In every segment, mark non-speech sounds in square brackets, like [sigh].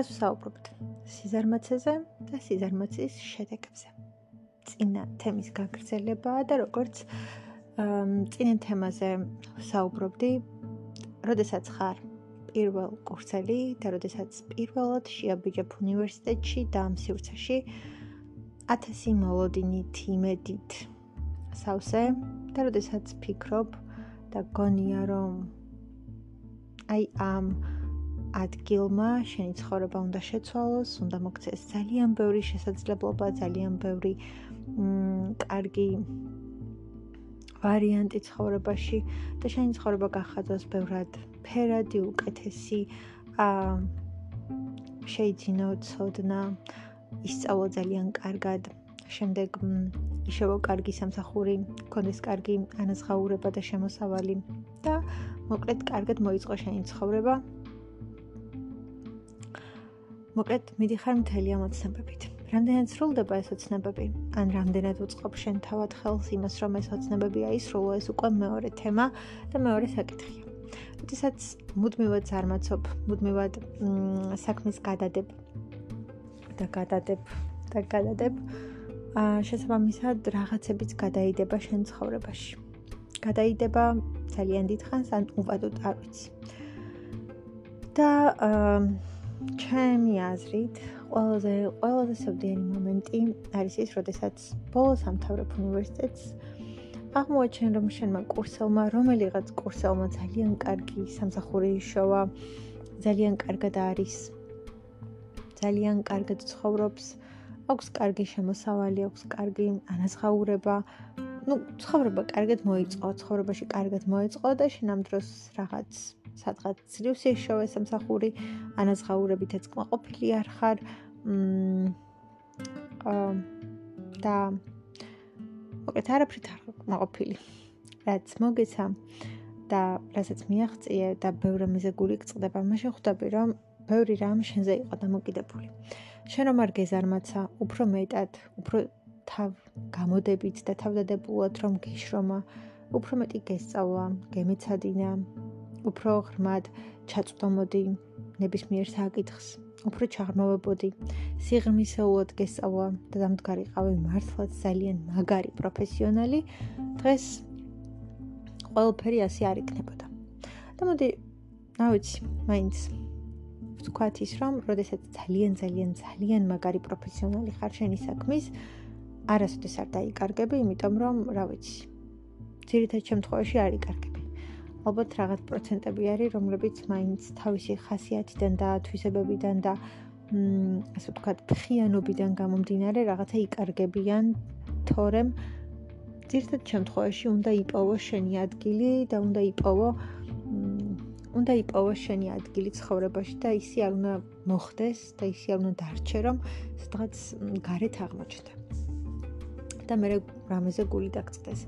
დღეს ვსაუბრობთ სიზარმაცეზე და სიზარმაცის შედეგებზე. წინა თემის გაგრძელებაა და როგორც წინა თემაზე ვსაუბრობდი, როდესაც ხარ პირველ კურსელი და როდესაც პირველად შეაბიჯებ უნივერსიტეტში და ამ სივრცეში 1000 მოლოდინით იმედით სავსე და როდესაც ფიქრობ და გონია რომ აი ამ ადგილმა შენი ცხოვრება უნდა შეცვალოს, უნდა მოგცეს ძალიან ბევრი შესაძლებლობა, ძალიან ბევრი მ კარგი ვარიანტი ცხოვრებაში და შენი ცხოვრება გახადოს ბევრად ფერადი, უკეთესი. აა შეიძინო ცოდნა, ისწავლო ძალიან კარგად. შემდეგ ისევ კარგი სამსახური, კონდეს კარგი ანაზღაურება და შემოსავალი და მოკლედ კარგად მოიწყო შენი ცხოვრება. მოკლედ მიდიხარ მთელი ამ ოცნებებით. რამდენად სრულდება ეს ოცნებები? ან რამდენად უწყობ შენ თავად ხელს იმას, რომ ეს ოცნებები აისრულო, ეს უკვე მეორე თემა და მეორე საკითხია. როდესაც მუდმივად ზარმაცობ, მუდმივად საქმის გადადებ და გადადებ და გადადებ, აა შესაბამისად რაღაცებიც გადაიდება შენ ცხოვრებაში. გადაიდება ძალიან დიდხანს, ან უვადოდ არ ვიცი. და აა ჩემი აზრით, ყველაზე ყველაზე სევდიანი მომენტი არის ის, როდესაც ბოლოს ამთავრებ უნივერსიტეტს. აღმოაჩენ რომ შენმა კურსელმა, რომელიღაც კურსელმა ძალიან კარგი სამსახური იშოვა, ძალიან კარგად არის. ძალიან კარგად ცხოვრობს, აქვს კარგი შემოსავალი, აქვს კარგი ანაზღაურება. ну, ცხოვრება კარგად მოიწყო, ცხოვრებაში კარგად მოიწყო და შენ ამ დროს რაღაც სადღაც ძლივს ეშოვე სამსახური ანაზღაურებითაც კმაყოფილი არ ხარ. აა და მოკეთ არაფრით არ კმაყოფილი რაც მოგეცა და რასაც მიაღწიე და ბევრი მიზეგული გწდება მაშინ ხვდები რომ ბევრი რამ შენზე იყო დამოკიდებული. შენ რომ არ გეზარმაცა უფრო მეტად უფრო თავ გამოდებით და თავდადებულად რომ გიშრომა უფრო მეტი გესწავლა გემეცადინა უფრო ღრმად ჩაწვდომოდი ნებისმიერ საკითხს, უფრო ჩაღრმავებოდი, სიღრმისეულად გესწავლა და დამდგარიყავი მართლაც ძალიან მაგარი პროფესიონალი, დღეს ყველაფერი ასე არ იქნებოდა. და მოდი, რა ვიცი, მაინც ვთქვათ ის, რომ როდესაც ძალიან ძალიან ძალიან მაგარი პროფესიონალი ხარ შენი საქმის, არასოდეს არ დაიკარგები, იმიტომ რომ, რა ვიცი, ძირითადად შემთხვევაში არ იკარგები. ალბათ რაღაც პროცენტები არის, რომლებიც მაინც თავისი ხასიათიდან და თვისებებიდან და მ ასე ვთქვათ, ფხიანობიდან გამომდინარე რაღაცა იკარგებიან, თორემ ძირთად შემთხვევაში უნდა იპოვო შენი ადგილი და უნდა იპოვო უნდა იპოვო შენი ადგილი ცხოვრებაში და ისი არ უნდა მოხდეს და ისი არ უნდა დარჩე, რომ სადღაც გარეთ აღმოჩნდა. და მე რამეზე გული დაგწდეს.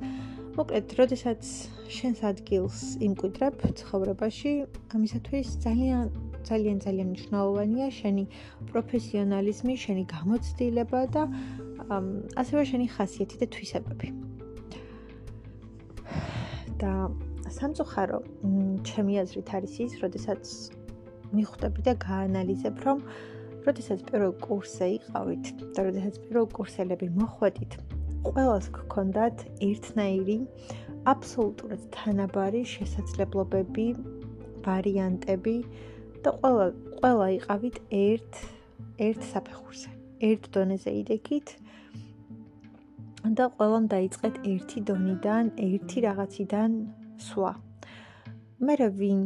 მოკლედ, როდესაც შენს ადგილს იმკვიდრებ ცხოვრებაში, ამისათვის ძალიან ძალიან ძალიან მნიშვნელოვანია შენი პროფესიონალიზმი, შენი გამოცდილება და ასევე შენი ხასიათი და თვისებები. და სამწუხარო, ჩემი აზრით არის ის, როდესაც მიხვდები და გაანალიზებ, რომ როდესაც პირველ კურსზე იყავით და როდესაც პირველ კურსელები მოხვედით, ყველას გქონდათ ერთნაირი აბსოლუტურად თანაბარი შესაძლებლობები, ვარიანტები და ყველა ყველა იყავით ერთ ერთ საფეხურზე, ერთ დონეზე იდექით და ყველამ დაიწყეთ ერთი დონიდან, ერთი რაღაციდან სვა. მე რა ვინ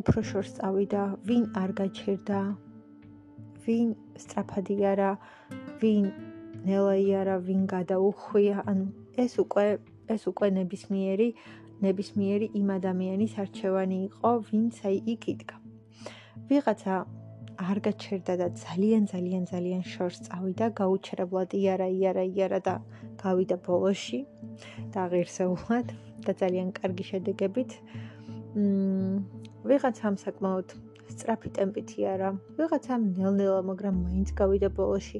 უფრო შორს წავიდა, ვინ არ გაჩერდა, ვინ სწრაფადი არა, ვინ ნელაი არა ვინ გადაუხვია? ან ეს უკვე ეს უკვე ნებისმიერი ნებისმიერი იმ ადამიანის არჩევანი იყო ვინც აი იქ იდგა ვიღაცა არ გაჩერდა და ძალიან ძალიან ძალიან შორს წავიდა გაუჩერებლად იარა იარა იარა და გავიდა ბოლოში და ღირსეულად და ძალიან კარგი შედეგებით. მ ვიღაცამ საკმაოდ სწრაფი ტემპით იარა ვიღაცამ ნელ-ნელა მაგრამ მაინც გავიდა ბოლოში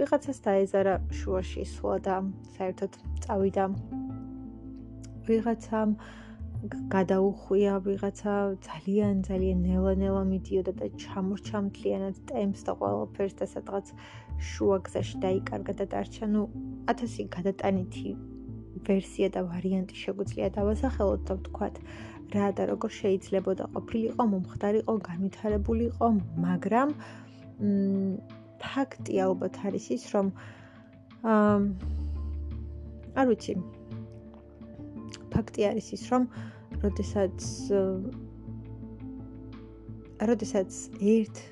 ვიღაცას დაეზარა შუაში სვლა და საერთოდ წავიდა ვიღაცამ გადაუხვია ვიღაცა ძალიან ძალიან ნელა-ნელა მიდიოდა და ჩამორჩამთლიანად ტემპს და ყველაფერს და სადღაც შუა გზაში დაიკარგა და დარჩა. ნუ 1000 გადატანითი ვერსია და ვარიანტი შეგვიძლია დავასახელოთ და ვთქვათ რა და როგორ შეიძლება და ყოფილიყო მომხდარიყო განვითარებულიყო მაგრამ მ ფაქტი ალბათ არის ის რომ აა არ ვიცი ფაქტი არის ის რომ როდესაც როდესაც ერთ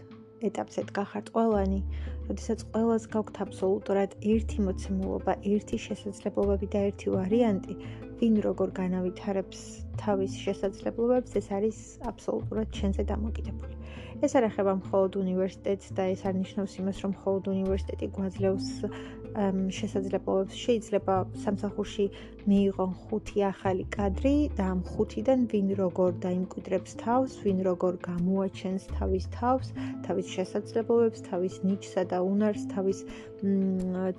ეტაპზე დგახართ ყველანი როდესაც ყველას გაქვთ აბსოლუტურად ერთი მოცემულობა, ერთი შესაძლებლობები და ერთი ვარიანტი, ვინ როგორ განავითარებს თავის შესაძლებლობებს, ეს არის აბსოლუტურად ჩვენზე დამოკიდებული. ეს არ ეხება მხოლოდ უნივერსიტეტს და ეს არ ნიშნავს იმას, რომ მხოლოდ უნივერსიტეტი გვაძლევს შესაძლებლობებს. შეიძლება სამსახურში მიიღონ ხუთი ახალი კადრი და ამ ხუთიდან ვინ როგორ დაიმკვიდრებს თავს, ვინ როგორ გამოაჩენს თავის თავს, თავის შესაძლებლობებს, თავის ნიჩსა და უნარს, თავის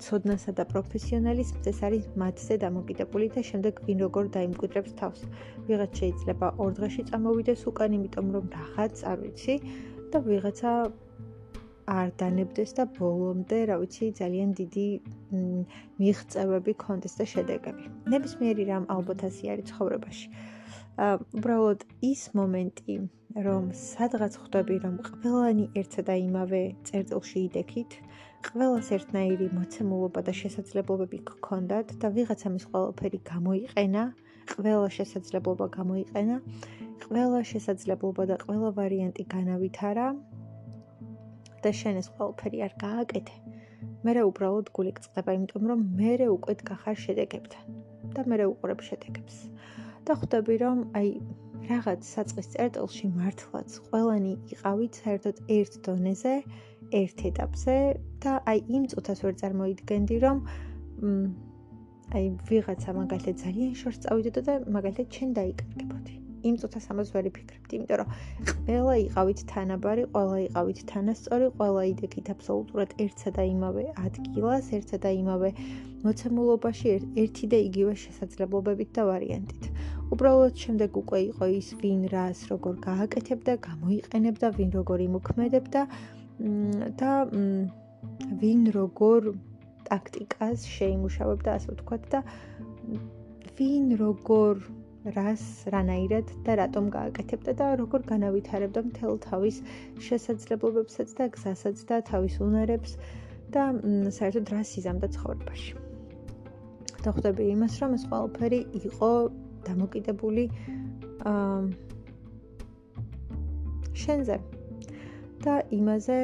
ცოდნასა და პროფესიონალიზმს, ეს არის მათზე დამოკიდებული და შემდეგ ვინ როგორ დაიმკვიდრებს თავს. ვიღაც შეიძლება ორ დღეში წამოვიდეს უკან, იმიტომ რომ რაღაც, არ ვიცი, და ვიღაცა არ დანებდეს და ბოლომდე, რა ვიცი, ძალიან დიდი მიღწევები კონდეს და შედეგები. ნებისმიერი რამ ალბათ ასე არის ცხოვრებაში. აა უბრალოდ ის მომენტი, რომ სადღაც ხვდები, რომ ყველანი ერთსა და იმავე წერტილში იდექით, ყველას ერთნაირი მოცემულობა და შესაძლებლობები გქონდათ და ვიღაცამ ის ყველაფერი გამოიყენა, ყველა შესაძლებლობა გამოიყენა, ყველა შესაძლებლობა და ყველა ვარიანტი განავითარა და შენ ეს ყველაფერი არ გააკეთე. მე რა უბრალოდ გული გწდება, იმიტომ რომ მე რე უკვე გახარ შედეგებთან და მე რე უყურებ შედეგებს. და ხვდები რომ აი რაღაც საწყის წერტილში მართლაც ყველანი იყავით საერთოდ ერთ დონეზე, ერთ ეტაპზე და აი იმ წუთას ვერ წარმოიდგენდი რომ აი ვიღაცა მაგალითად ძალიან შორს წავიდოდა და მაგალითად ჩენ დაიკარგებოდი. იმ წუთას ამას ვერ ვიფიქრებდი, იმიტომ რომ ყველა იყავით თანაბარი, ყველა იყავით თანასწორი, ყველა იდექით აბსოლუტურად ერთსა და იმავე ადგილას, ერთსა და იმავე მოცემულობაში, ერთი და იგივე შესაძლებლობებით და ვარიანტით. უბრალოდ შემდეგ უკვე იყო ის ვინ რას როგორ გააკეთებდა, გამოიყენებდა, ვინ როგორ იმოქმედებდა და ვინ როგორ ტაქტიკას შეიმუშავებდა, ასე ვთქვათ და ვინ როგორ რას რანაირად და რატომ გააკეთებდა და როგორ განავითარებდა მთელ თავის შესაძლებლობებსაც და გზასაც და თავის უნარებს და საერთოდ რას იზამდა ცხოვრებაში. და ხვდები იმას, რომ ეს ყველაფერი იყო დამოკიდებული აა შენზე და იმაზე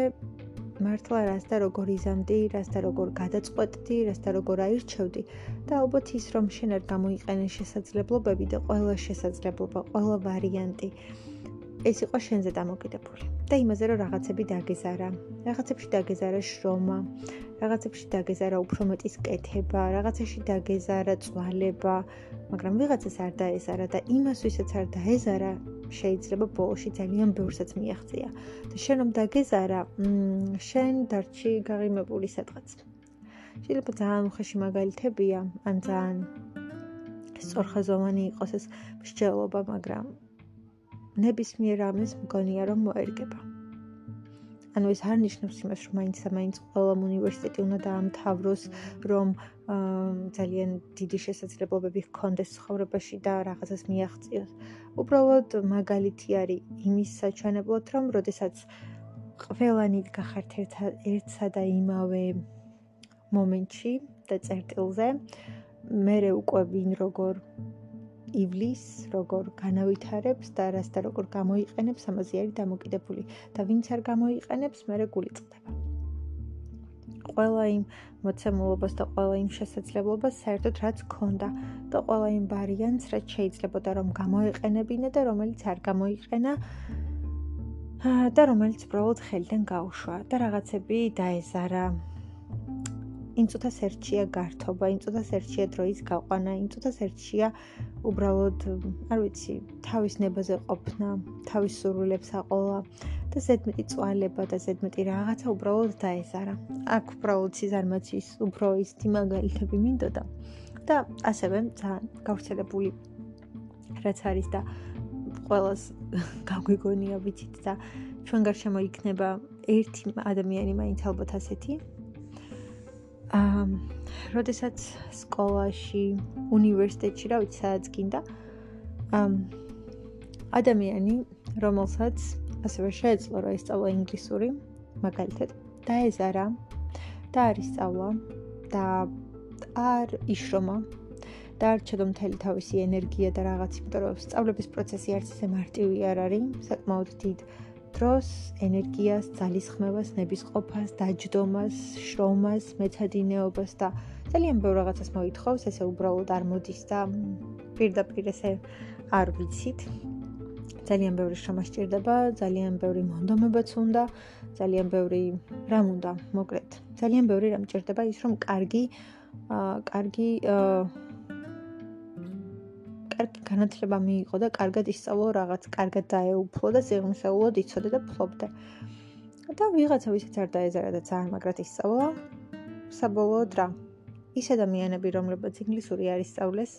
მართლა რას და როგორ იზამდი, რას და როგორ გადაწყვეტდი, რას და როგორ აირჩევდი და ალბათ ის რომ შენ არ გამოიყენე შესაძლებლობები და ყველა შესაძლებლობა, ყველა ვარიანტი ეს იყო შენზე დამოკიდებული და იმაზე რომ რაღაცები დაგეზარა, რაღაცებში დაგეზარა შრომა, რაღაცებში დაგეზარა უფრო მეტის კეთება, რაღაცაში დაგეზარა წვალება, მაგრამ ვიღაცას არ დაეზარა და იმას ვისაც არ დაეზარა, შეიძლება ბოლოში ძალიან ბევრსაც მიაღწია. და შენ რომ დაგეზარა, შენ დარჩი გაღიმებული სადღაც. შეიძლება ძალიან უხეში მაგალითებია, ან ძალიან სწორხაზოვანი იყოს ეს მსჯელობა, მაგრამ ნებისმიერ ამის მგონია რომ მოერგება. ანუ ეს არ ნიშნავს იმას, რომ მაინც და მაინც ყველა უნივერსიტეტი უნდა დაამთავროს, რომ ძალიან დიდი შესაძლებლობები ჰქონდეს ცხოვრებაში და რაღაცას მიაღწიოს. უბრალოდ მაგალითი არის იმის საჩვენებლად, რომ როდესაც ყველანი გახართ ერთსა და იმავე მომენტში და წერტილზე, მე უკვე ვინ როგორ ივლის, როგორ განავითარებს და რას და როგორ გამოიყენებს, ამაზე არის დამოკიდებული და ვინც არ გამოიყენებს, მე გული წდება. ყველა იმ მოცემულობას და ყველა იმ შესაძლებლობას საერთოდ რაც ქონდა და ყველა იმ ვარიანტს რაც შეიძლებოდა რომ გამოიყენებინა და რომელიც არ გამოიყენა და რომელიც უბრალოდ ხელიდან გაუშვა და რაღაცები დაეზარა იმ წუთას ერთია გართობა, იმ წუთას ერთია დროის გაყვანა, იმ წუთას ერთია უბრალოდ, არ ვიცი, თავის ნებაზე ყოფნა, თავის სურვილებს აყოლა და ზედმეტი წვალება და ზედმეტი რაღაცა უბრალოდ დაეზარა. აქ უბრალოდ სიზარმაცის უფრო ის თიმაგალითები მინდოდა და ასევე ძალიან გავრცელებული რაც არის და ყოველას [laughs] გაგვიგონია ვიცით და ჩვენ გარშემო იქნება ერთი ადამიანი მაინც ალბათ ასეთი აა როდესაც სკოლაში, უნივერსიტეტში, რა ვიცი, სადაც გინდა აა ადამიანი, რომელსაც ასევე შეეძლო რა ისწავლა ინგლისური, მაგალითად, დაეზარა და არის სწავლა და არ იშრომა და არ ჩადო მთელი თავისი ენერგია და რაღაც, იმიტომ რომ სწავლების პროცესი არც ისე მარტივი არ არის, საკმაოდ დიდ დროს, ენერგიას, ძალისხმევას, ნებისყოფას, დაჯდომას, შრომას, მეცადინეობას და ძალიან ბევრ რაღაცას მოითხოვს, ესე უბრალოდ არ მოდის და პირდაპირ ესე არ ვიცით. ძალიან ბევრი შრომა სჭირდება, ძალიან ბევრი მონდომებაც უნდა, ძალიან ბევრი რამ უნდა, მოკლედ. ძალიან ბევრი რამ სჭირდება ის რომ კარგი აა კარგი აა კარგი განათლება მიიღო და კარგად ისწავლო რაღაც, კარგად დაეუფლო და ზეღმსეულად იცოდე და ფლობდა. და ვიღაცა ვისაც არ დაეზარა და ძალიან მაგრად ისწავლა, საბოლოოდ რა? ის ადამიანები, რომლებიც ინგლისური არ ისწავლეს,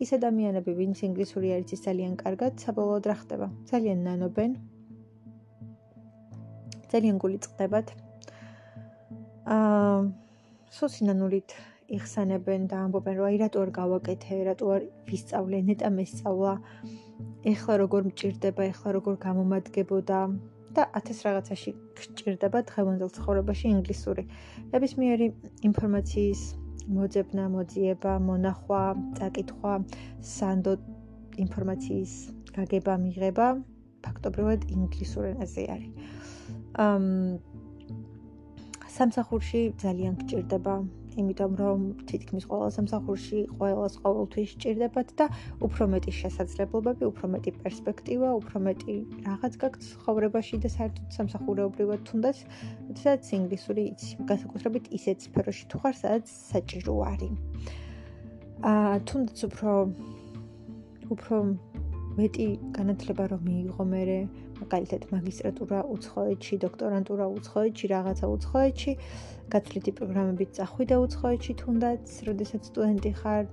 ის ადამიანები, ვინც ინგლისური არ იცის ძალიან კარგად, საბოლოოდ რა ხდება? ძალიან ნანობენ. ძალიან გული წდებათ. აა სოსინანულით იხსენებენ და ამბობენ, რომ აი რატო არ გავაკეთე, რატო არ ვისწავლე, ნეტა მესწავლა. ეხლა როგორ მჭirdება, ეხლა როგორ გამომადგებოდა და 1000 რაღაცაში გჭirdება დღევანდელ ცხოვრებაში ინგლისური. ნებისმიერი ინფორმაციის მოძებნა, მოძიება, მონახვა, წაკითხვა, სანდო ინფორმაციის გაგება, მიღება ფაქტობრივად ინგლისურ ენაზე არის. ამ სამსახურში ძალიან გჭირდება იმიტომ რომ თითქმის ყველა სამსახურში ყოველას ყოველთვის სჭირდებათ და უფრო მეტი შესაძლებლობები, უფრო მეტი პერსპექტივა, უფრო მეტი რაღაც გაქვს ხოვრებაში და საერთოდ სამსახურეობრივად თუნდაც, სადაც ინგლისური იცი, განსაკუთრებით ისეთ სფეროში თუ ხარ, სადაც საჭირო არის. აა თუნდაც უფრო უფრო მეტი განათლება რომ მიიღო მე მაგალითად მაგისტრატურა უცხოეთში, დოქტორანტურა უცხოეთში, რაღაცა უცხოეთში, გაცვლითი პროგრამებით წახვიდა უცხოეთში თუნდაც, როდესაც სტუდენტი ხარ.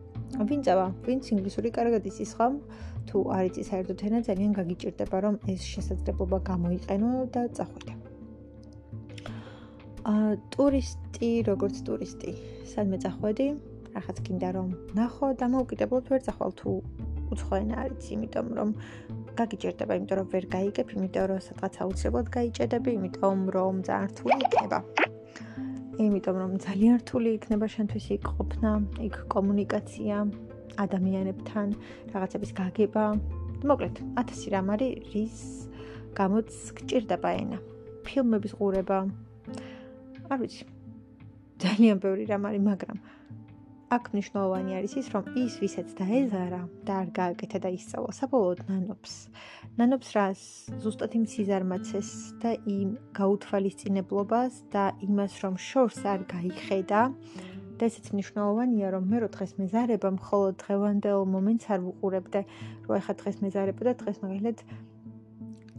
ვინ წავა? ვინც ინგლისური კარგად იცის ხომ? თუ არ იცის საერთოდ ენა, ძალიან გაგიჭირდება რომ ეს შესაძლებლობა გამოიყენო და წახვიდე. აა ტურისტი, როგორც ტურისტი, სადმე წახვედი? რახაც გინდა რომ ნახო და მოვკიდებლობ ვერ წახვალ თუ უცხო ენა არის, იმიტომ რომ გაგიჭირდება, იმიტომ რომ ვერ გაიგებ, იმიტომ რომ სადღაც აუცილებლად გაიჭედები, იმიტომ რომ ძალიან რთული იქნება. იმიტომ რომ ძალიან რთული იქნება შენთვის იქ ყოფნა, იქ კომუნიკაცია ადამიანებთან, რაღაცების გაგება. მოკლედ, 1000 რამ არის, რის გამოც გჭირდება ენა. ფილმების ყურება. არ ვიცი. ძალიან ბევრი რამ არის, მაგრამ აქ მნიშვნელოვანი არის ის, რომ ის ვისაც დაეზარა და არ გააკეთა და ისწავლა საბოლოოდ ნანობს. ნანობს რას? ზუსტად იმ სიზარმაცეს და იმ გაუთვალისწინებლობას და იმას, რომ შორს არ გაიხედა. და ესეც მნიშვნელოვანია, რომ მე რო დღეს მეზარება მხოლოდ დღევანდელ მომენტს არ ვუყურებდე, რომ ეხა დღეს მეზარება და დღეს მაგალითად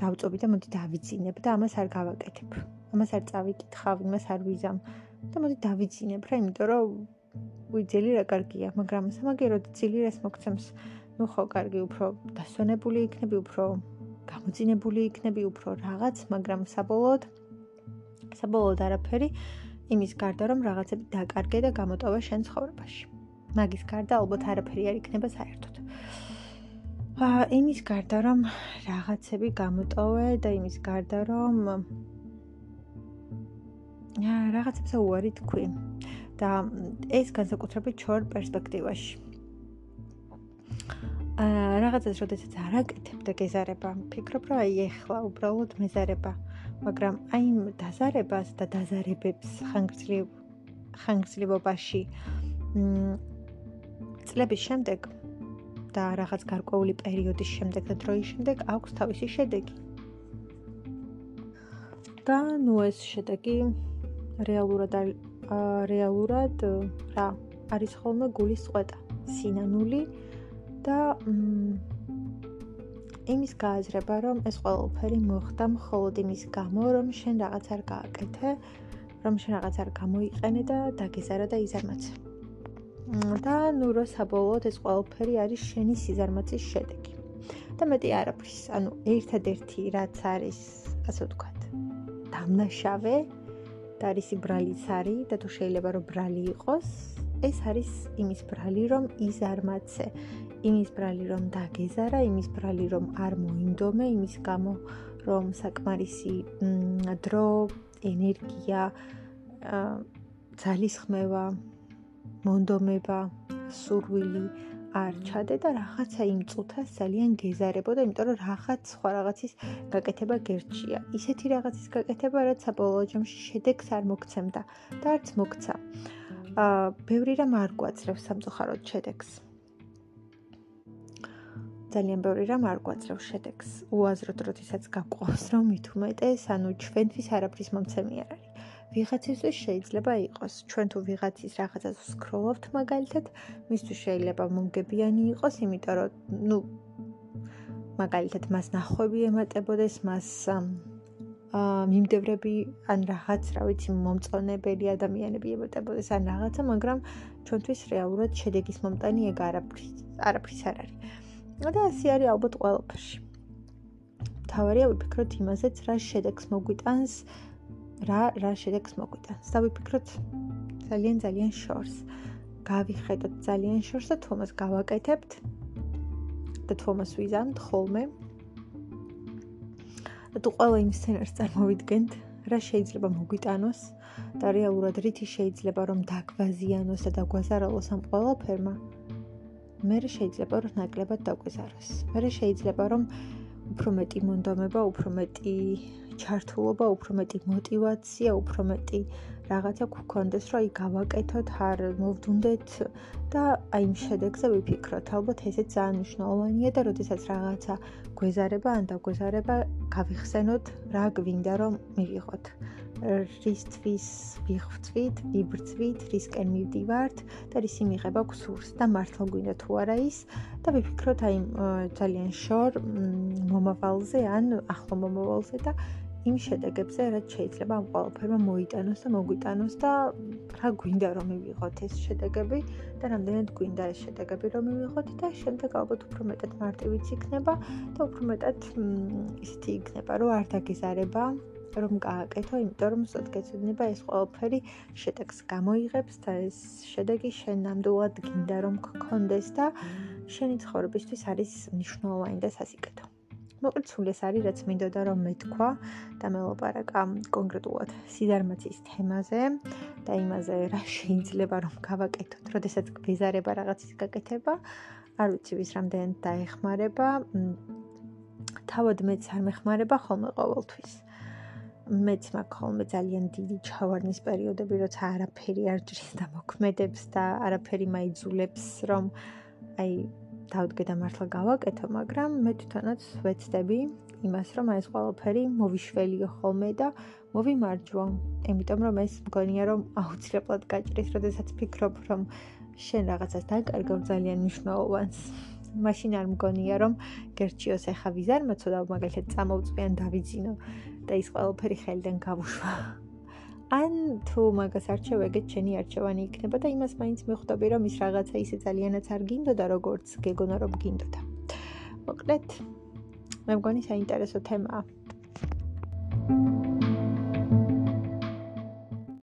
დავწობი და მოდი დავიძინებ და ამას არ გავაკეთებ. ამას არ წავიკითხავ, იმას არ ვიზამ და მოდი დავიძინებ რა, იმიტომ რომ ვიძელი რა კარგია, მაგრამ სამაგეროდ ძილი რას მოგცემს? ნუ ხო, კარგი, უფრო დასვენებული იქნები, უფრო გამოძინებული იქნები, უფრო რაღაც, მაგრამ საბოლოოდ საბოლოოდ არაფერი იმის გარდა რომ რაღაცები დაკარგე და გამოტოვე შენ ცხოვრებაში. მაგის გარდა ალბათ არაფერი არ იქნება საერთოდ. აა იმის გარდა რომ რაღაცები გამოტოვე და იმის გარდა რომ აა რაღაცებზე უარი თქვი. და ეს განსაკუთრებით ჩორ პერსპექტივაში. აა რაღაცას როდესაც არაკეთებ და გეზარება, ფიქრობ რა აი ეხლა უბრალოდ მეზარება, მაგრამ აი დაზარებას და დაზარებებს ხანგრძლივ ხანგრძლივობაში მ წლების შემდეგ და რაღაც გარკვეული პერიოდის შემდეგ და დროის შემდეგ აქვს თავისი შედეგი. და ნუ ეს შედეგი რეალურად რეალურად რა არის ხოლმე გულის წვეტა, სინანული და იმის გააზრება, რომ ეს ყველაფერი მოხდა მხოლოდ იმის გამო, რომ შენ რაღაც არ გააკეთე, რომ შენ რაღაც არ გამოიყენე და დაგეზარა და იზარმაცე. და ნუ რო საბოლოოდ ეს ყველაფერი არის შენი სიზარმაცის შედეგი. და მეტი არაფრის. ანუ ერთადერთი რაც არის, ასე ვთქვათ, დამნაშავე და არის ბრალიც არის და თუ შეიძლება რომ ბრალი იყოს, ეს არის იმის ბრალი, რომ ის არ მაცე. იმის ბრალი, რომ დაგეზარა, იმის ბრალი, რომ არ მოინდომე, იმის გამო რომ საკმარისი დრო, ენერგია, ძალის ხმევა, მონდომება, სურვილი არ ჩადე და რაღაცა იმ წუთას ძალიან გეზარებოდა, იმიტომ რომ რაღაც სხვა რაღაცის გაკეთება გერჩია. ისეთი რაღაცის გაკეთება, რაც საბოლოო ჯამში შედეგს არ მოგცემდა და არც მოგცა. აა, ბევრი რამ არ გვაძლევს სამწუხაროდ შედეგს. ძალიან ბევრი რამ არ გვაძლევს შედეგს. უაზროდ როდესაც გაყვავს, რომ მით უმეტეს, ანუ ჩვენთვის არაფრის მომცემი არ არის. ვიღაცისთვის შეიძლება იყოს. ჩვენ თუ ვიღაცის რაღაცას ვსკროლობთ მაგალითად, მისთვის შეიძლება მომგებიანი იყოს, იმიტომ რომ ნუ მაგალითად მას ნახვები ემატებოდეს, მას აა მიმდევრები ან რაღაც, რა ვიცი, მომწონებელი ადამიანები ემატებოდეს ან რაღაცა, მაგრამ ჩვენთვის რეალურად შედეგის მომტანი ეგ არაფრის არაფრის არ არის. და ასე არის ალბათ ყველაფერში. თავარია ვიფიქროთ იმაზეც, რა შედეგს მოგვიტანს რა რა შედეგს მოგვიტანს. დავიფიქროთ ძალიან ძალიან შორს. გავიხედოთ ძალიან შორს და თომას გავაკეთებთ. და თომას ვიზამთ ხოლმე. და თუ ყველა იმ სცენარს წარმოვიდგენთ, რა შეიძლება მოგვიტანოს და რეალურად რითი შეიძლება რომ დაგვაზიანოს და დაგვაზარალოს ამ ყველაფერმა. მე შეიძლება რომ ნაკლებად დაგვეზაროს. მე შეიძლება რომ უფრო მეტი მონდომება, უფრო მეტი ჩართულობა, უფრო მეტი мотиваცია, უფრო metი რაღაცა გქონდეს, რომ აი გავაკეთოთ, არ მოვდუნდეთ და აი იმ შედეგზე ვიფიქროთ. ალბათ ესეც ძალიან მნიშვნელოვანია და როდესაც რაღაცა გვეზარება ან დაგვეზარება, გავიხსენოთ, რა გვინდა რომ მივიღოთ. რისთვის ვიხვწვით, ვიბრძვით, რისკენ მივდივართ და რისი მიღება გვსურს და მართლა გვინდა თუ არა ის და ვიფიქროთ აი ძალიან შორ მომავალზე ან ახლო მომავალზე და იმ შედეგებზე, რაც შეიძლება ამ ყველაფერმა მოიტანოს და მოგვიტანოს და რა გვინდა რომ მივიღოთ ეს შედეგები და რამდენად გვინდა ეს შედეგები რომ მივიღოთ და შემდეგ ალბათ უფრო მეტად მარტივიც იქნება და უფრო მეტად ისეთი იქნება, რომ არ დაგეზარება რომ გააკეთო, იმიტომ რომ სწორად გეცედება ეს ყველაფერი შედეგს გამოიღებს და ეს შედეგი შენ ნამდვილად გინდა რომ გქონდეს და შენი ცხოვრებისთვის არის მნიშვნელოვანი და სასიკეთო. მოკლედ სულ ეს არის რაც მინდოდა რომ მეთქვა და მელაპარაკა კონკრეტულად სიდარმაცის თემაზე და იმაზე რა შეიძლება რომ გავაკეთოთ, როდესაც გვიზარება რაღაცის გაკეთება, არ ვიცი ვის რამდენად დაეხმარება. თავად მეც არ მეხმარება ხოლმე ყოველთვის. მეც მაქვს ხოლმე ძალიან დიდი ჩავარნის პერიოდები, როცა არაფერი არ ჯრის და მოქმედებს და არაფერი მაიძულებს რომ აი დავდგე და მართლა გავაკეთო, მაგრამ მე თვითონაც ვეცდები იმას, რომ ეს ყველაფერი მოვიშველიო ხოლმე და მოვიმარჯვო. იმიტომ რომ ეს მგონია რომ აუცილებლად გაჭრის, როდესაც ფიქრობ, რომ შენ რაღაცას დაკარგავ ძალიან მნიშვნელოვანს. მაშინ არ მგონია რომ გერჩიოს ახა ვიზარმაცო და მაგალითად წამოვწვიან დავიძინო და ის ყველაფერი ხელიდან გავუშვა. ან თუ მაგას არჩევ, ეგეც შენი არჩევანი იქნება და იმას მაინც მეხვდები, რომ ის რაღაცა ისე ძალიანაც არ გინდოდა, როგორც გეგონა რომ გინდოდა. მოკლედ, მე მგონი საინტერესო თემაა. thank you